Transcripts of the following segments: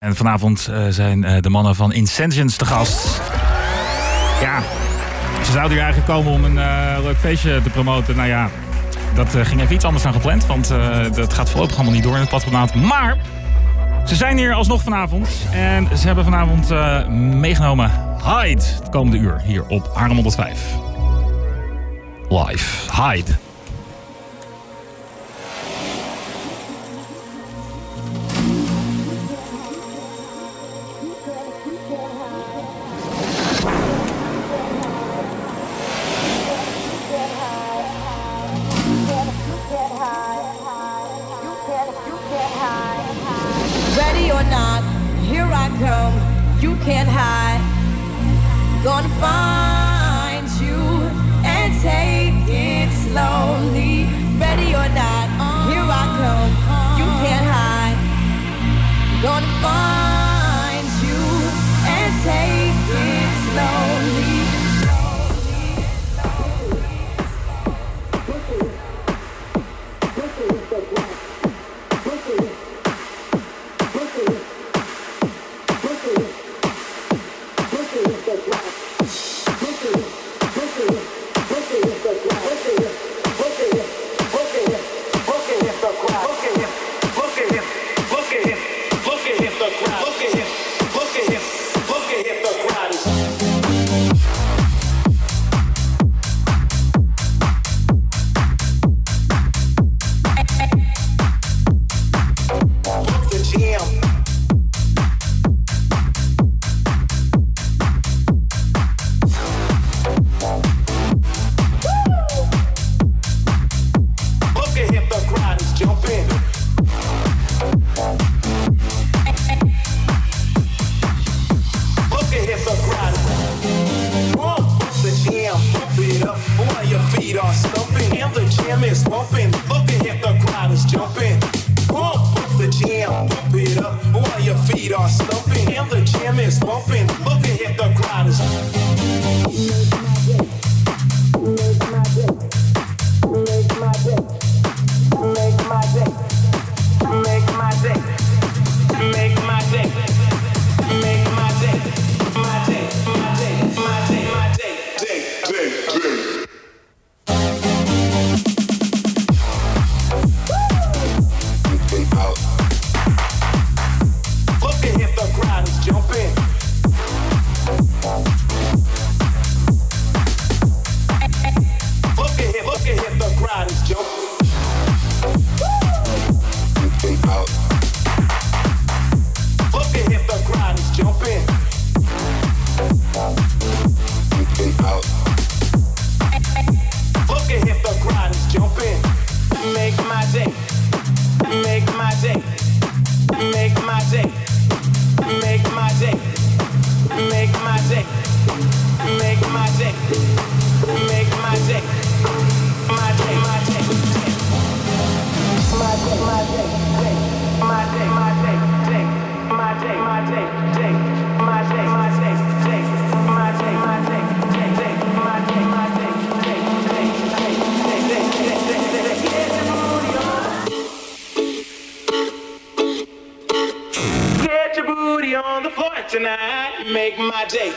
En vanavond uh, zijn uh, de mannen van Incensions te gast. Ja, ze zouden hier eigenlijk komen om een uh, leuk feestje te promoten. Nou ja, dat ging even iets anders dan gepland. Want dat gaat voorlopig allemaal niet door in het patronaat. Maar ze zijn hier alsnog vanavond. En ze hebben vanavond meegenomen Hyde. Het komende uur hier op Haarlem 105. Live. Hyde. make my day.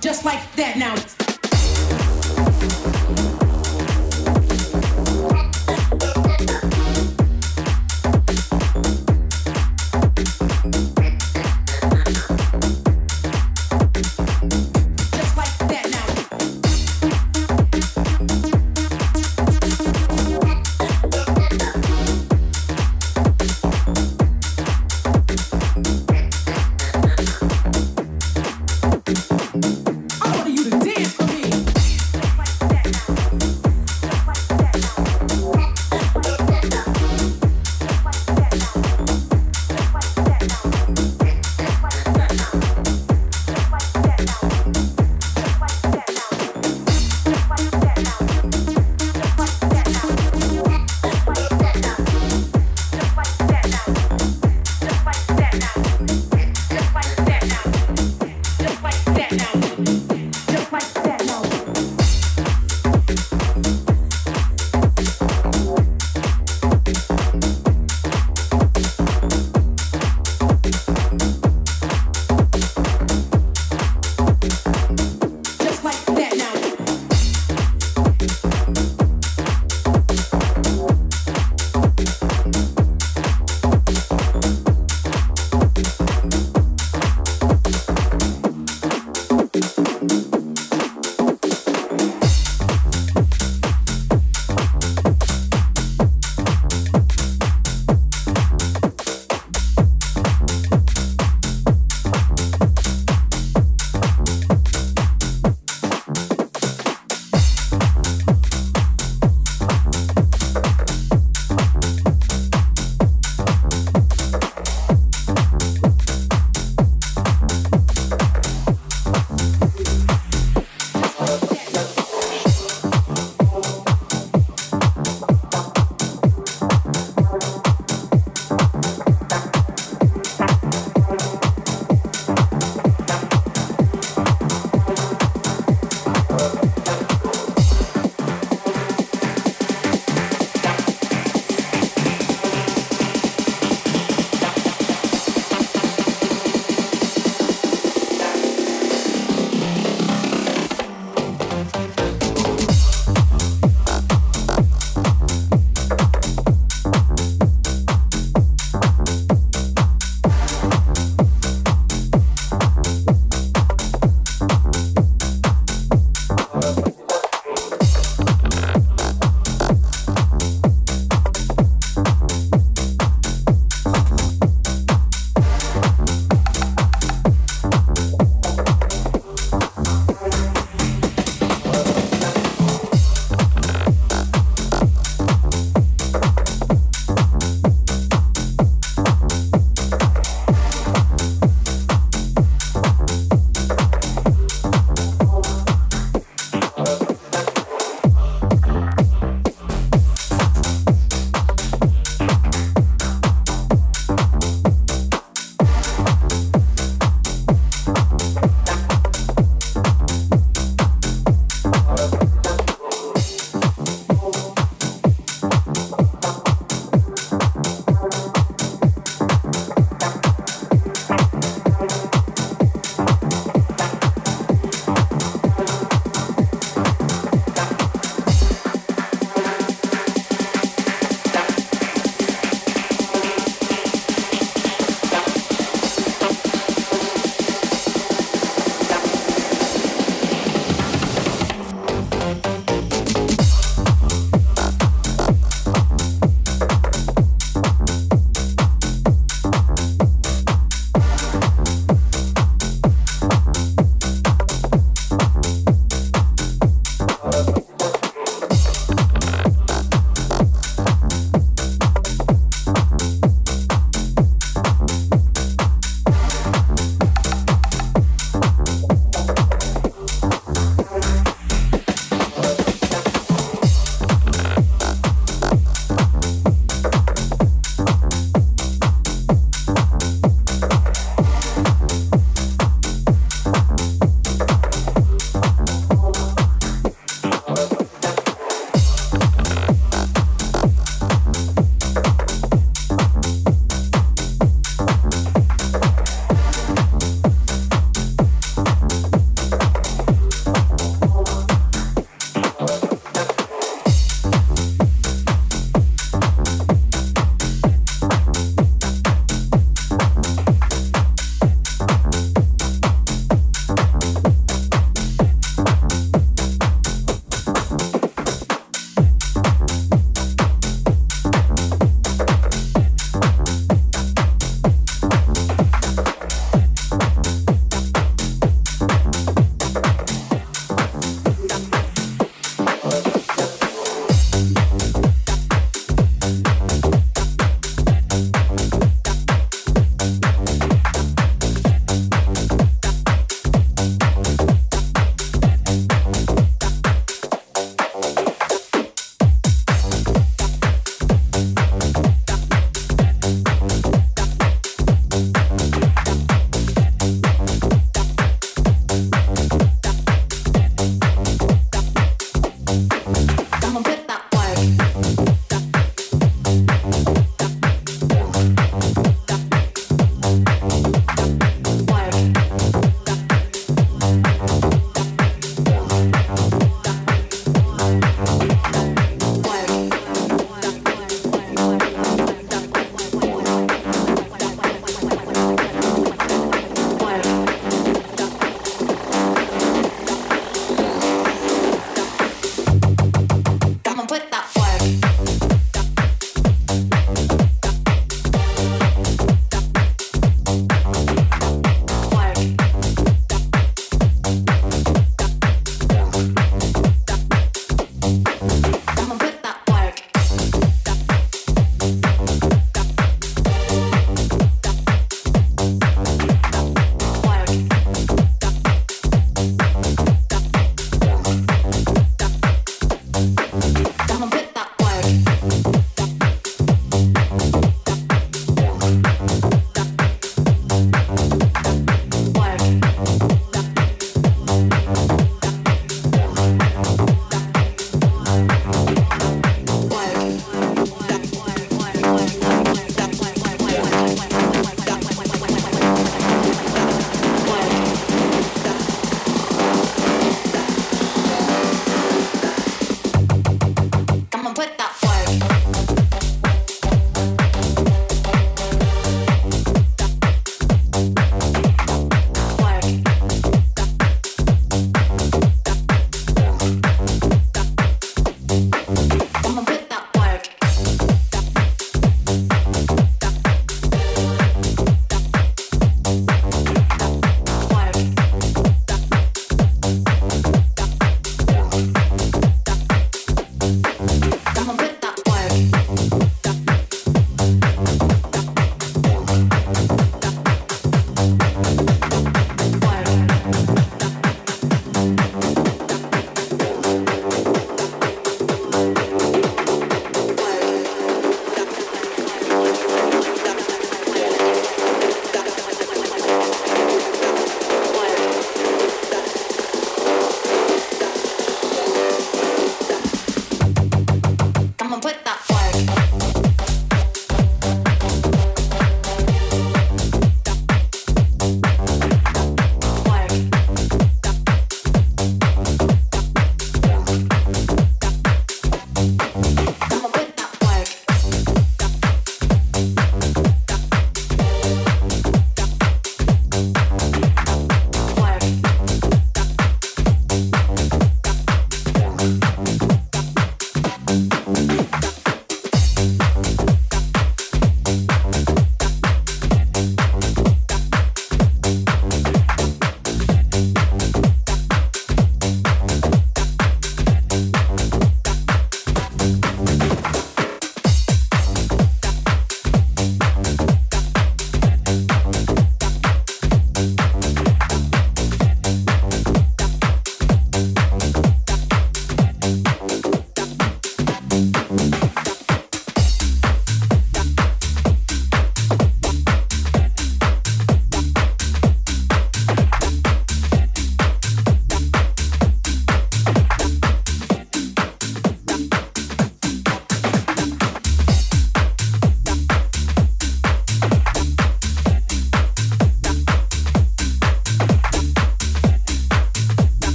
Just like that now.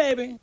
baby.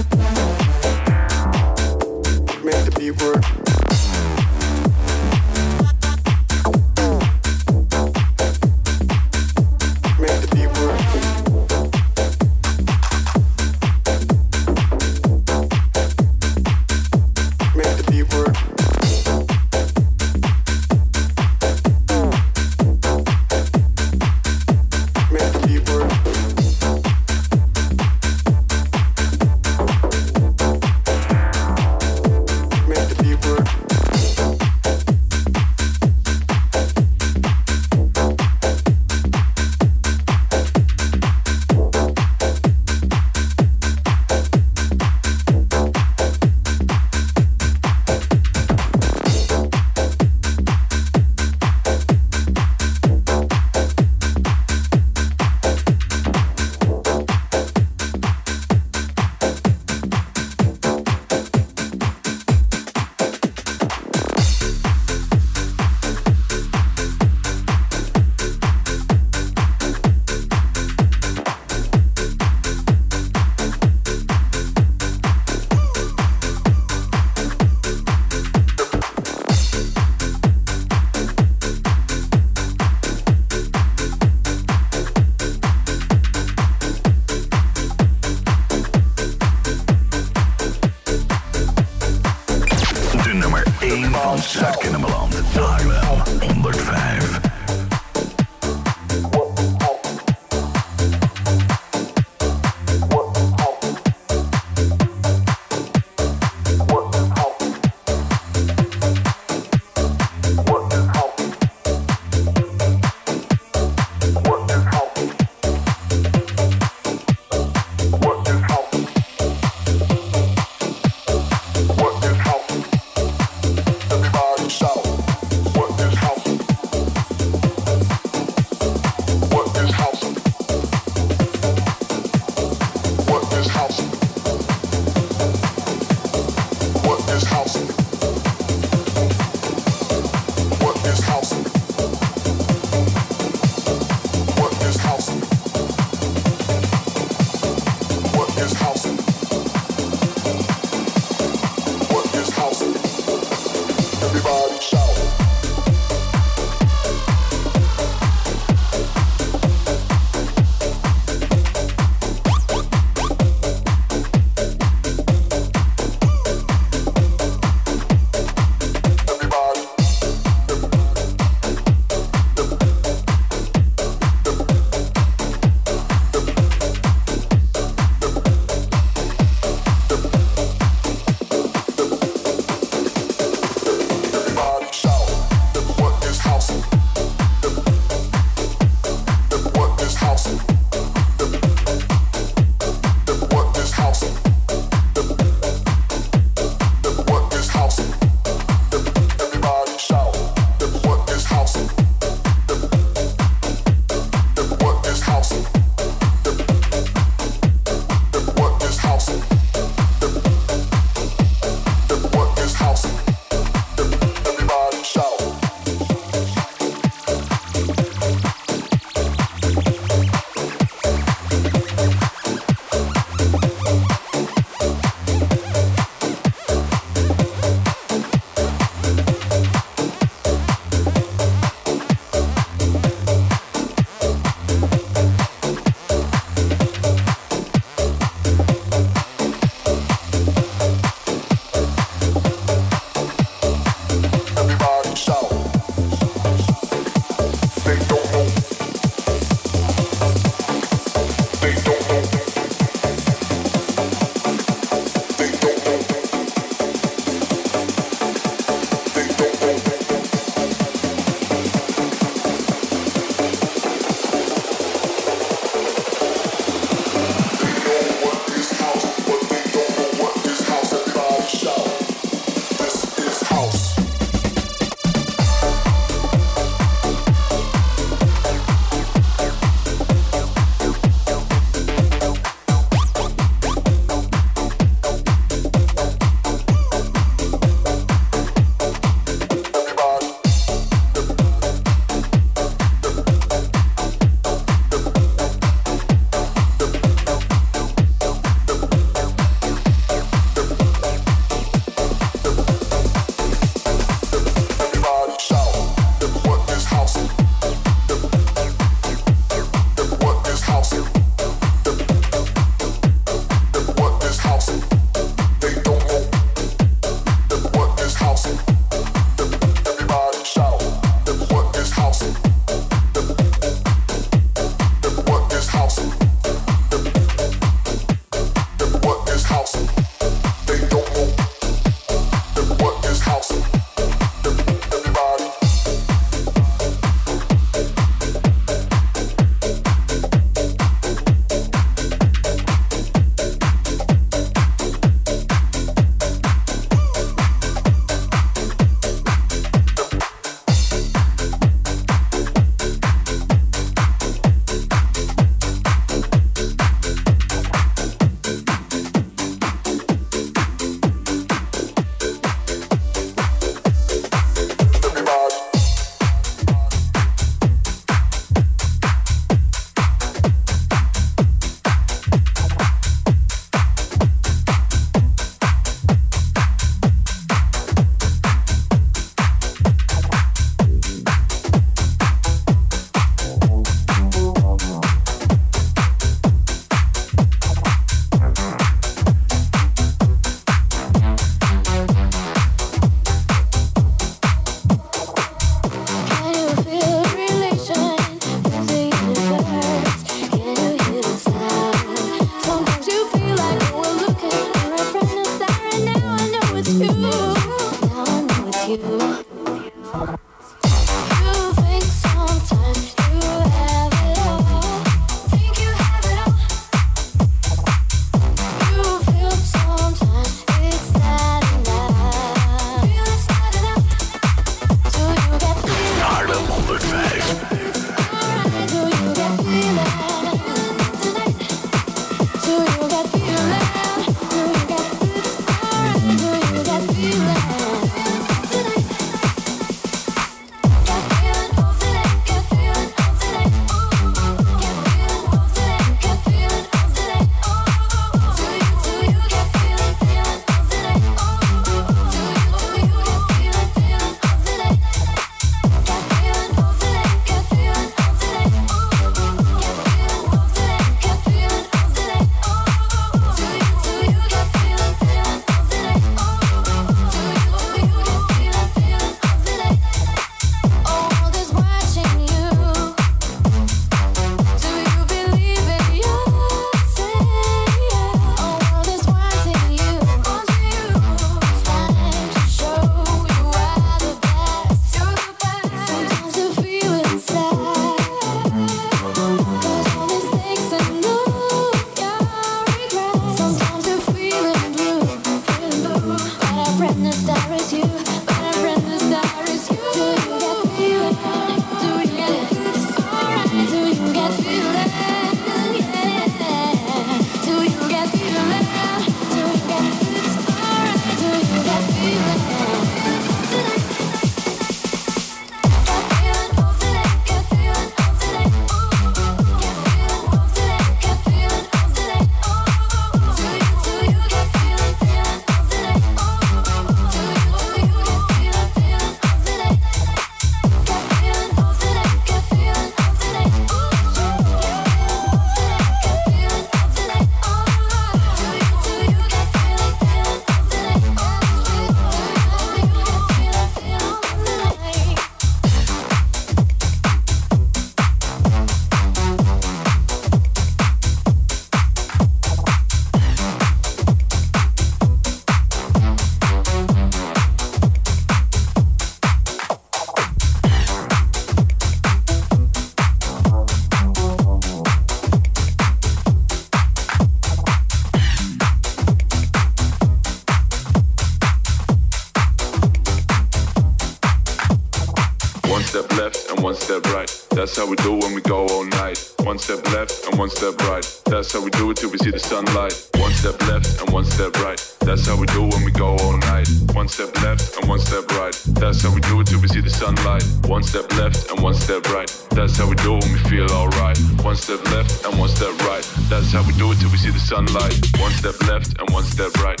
That's how we do when we go all night. One step left and one step right. That's how we do it till we see the sunlight. One step left and one step right. That's how we do it when we feel alright. One step left and one step right. That's how we do it till we see the sunlight. One step left and one step right.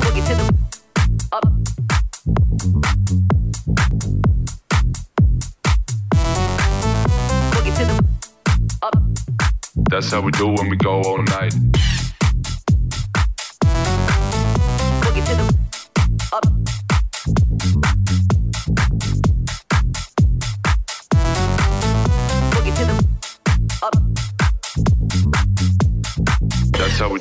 Boogie to the up. Boogie to the up. That's how we do when we go all night.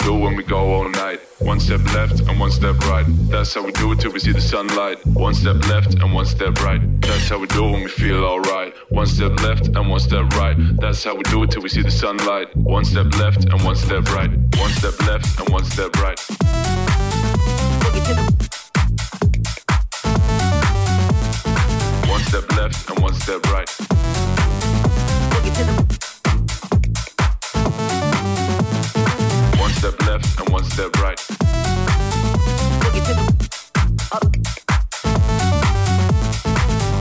Do when we go all night. One step left and one step right. That's how we do it till we see the sunlight. One step left and one step right. That's how we do it when we feel alright. One step left and one step right. That's how we do it till we see the sunlight. One step left and one step right. One step left and one step right. One step left and one step right. Step left and one step right. boogie to the up.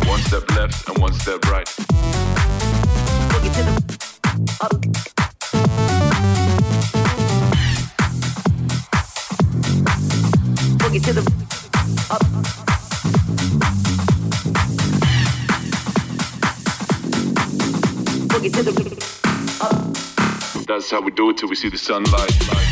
One step left and one step right. Boogie to the up. Boogie to the up. Boogie to the up. That's how we do it till we see the sunlight.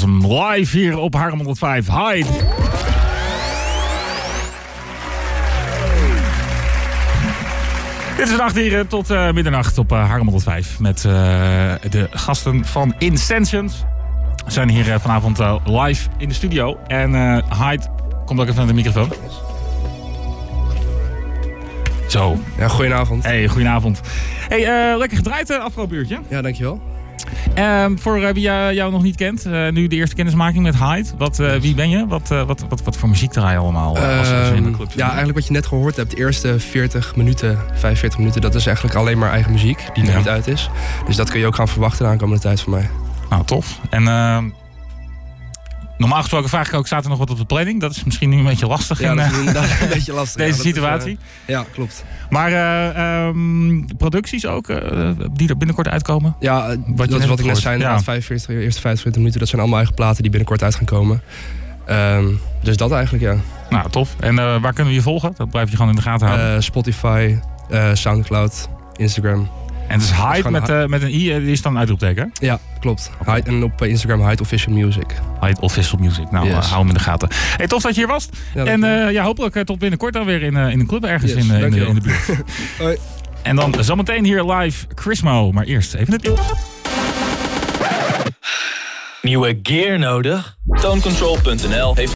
Was hem live hier op Harlem 105. Hyde. Dit is de nacht hier tot eh, middernacht op uh, Harlem 105. Met eh, de gasten van Incensions. We zijn hier eh, vanavond live in de studio. En Hyde, komt ook even naar de microfoon. Zo. Ja, goedenavond. Hey, goedenavond. Hey, lekker gedraaid afgelopen uurtje. Ja, dankjewel. Ehm, voor eh, wie eh, jou nog niet kent, eh, nu de eerste kennismaking met Hyde. Wat, wie ben je? Wat, wat, wat, wat voor muziek draai je allemaal als, je in de Ehm, club ja, eigenlijk wat je net gehoord hebt, de eerste 40 minuten, 45 minuten, dat is eigenlijk alleen maar eigen muziek die nog Ja. niet uit is. Dus dat kun je ook gaan verwachten de aankomende tijd van mij. Nou, tof. En ehm, normaal gesproken vraag ik ook, staat er nog wat op de planning? Dat is misschien nu een beetje lastig Ja, in dat eh, is een beetje lastig. deze ja, is, situatie. eh, ja, klopt. Maar eh, ehm, producties ook, eh, die er binnenkort uitkomen? Ja, eh, je dat is wat ik net zei, Ja. inderdaad, 45, de eerste 45 minuten, dat zijn allemaal eigen platen die binnenkort uit gaan komen. Ehm, dus dat eigenlijk, ja. Nou, tof. En eh, waar kunnen we je volgen? Dat blijf je gewoon in de gaten houden. Eh, Spotify, eh, Soundcloud, Instagram. En het is Hyde met, eh, met een i, die is dan een uitroepteken. Ja, klopt. Hyde- en op eh, Instagram Hyde Official Music. Hyde Official Music. Nou, Yes. eh, hou hem in de gaten. Hey, tof dat je hier was. Ja, en eh, ja, hopelijk tot binnenkort dan weer in, in een club ergens Yes, in, in, de, dankjewel. in de buurt. Hoi. En dan zometeen hier live Chrismo. Maar eerst even het nieuws. Nieuwe gear nodig? Tonecontrol.nl heeft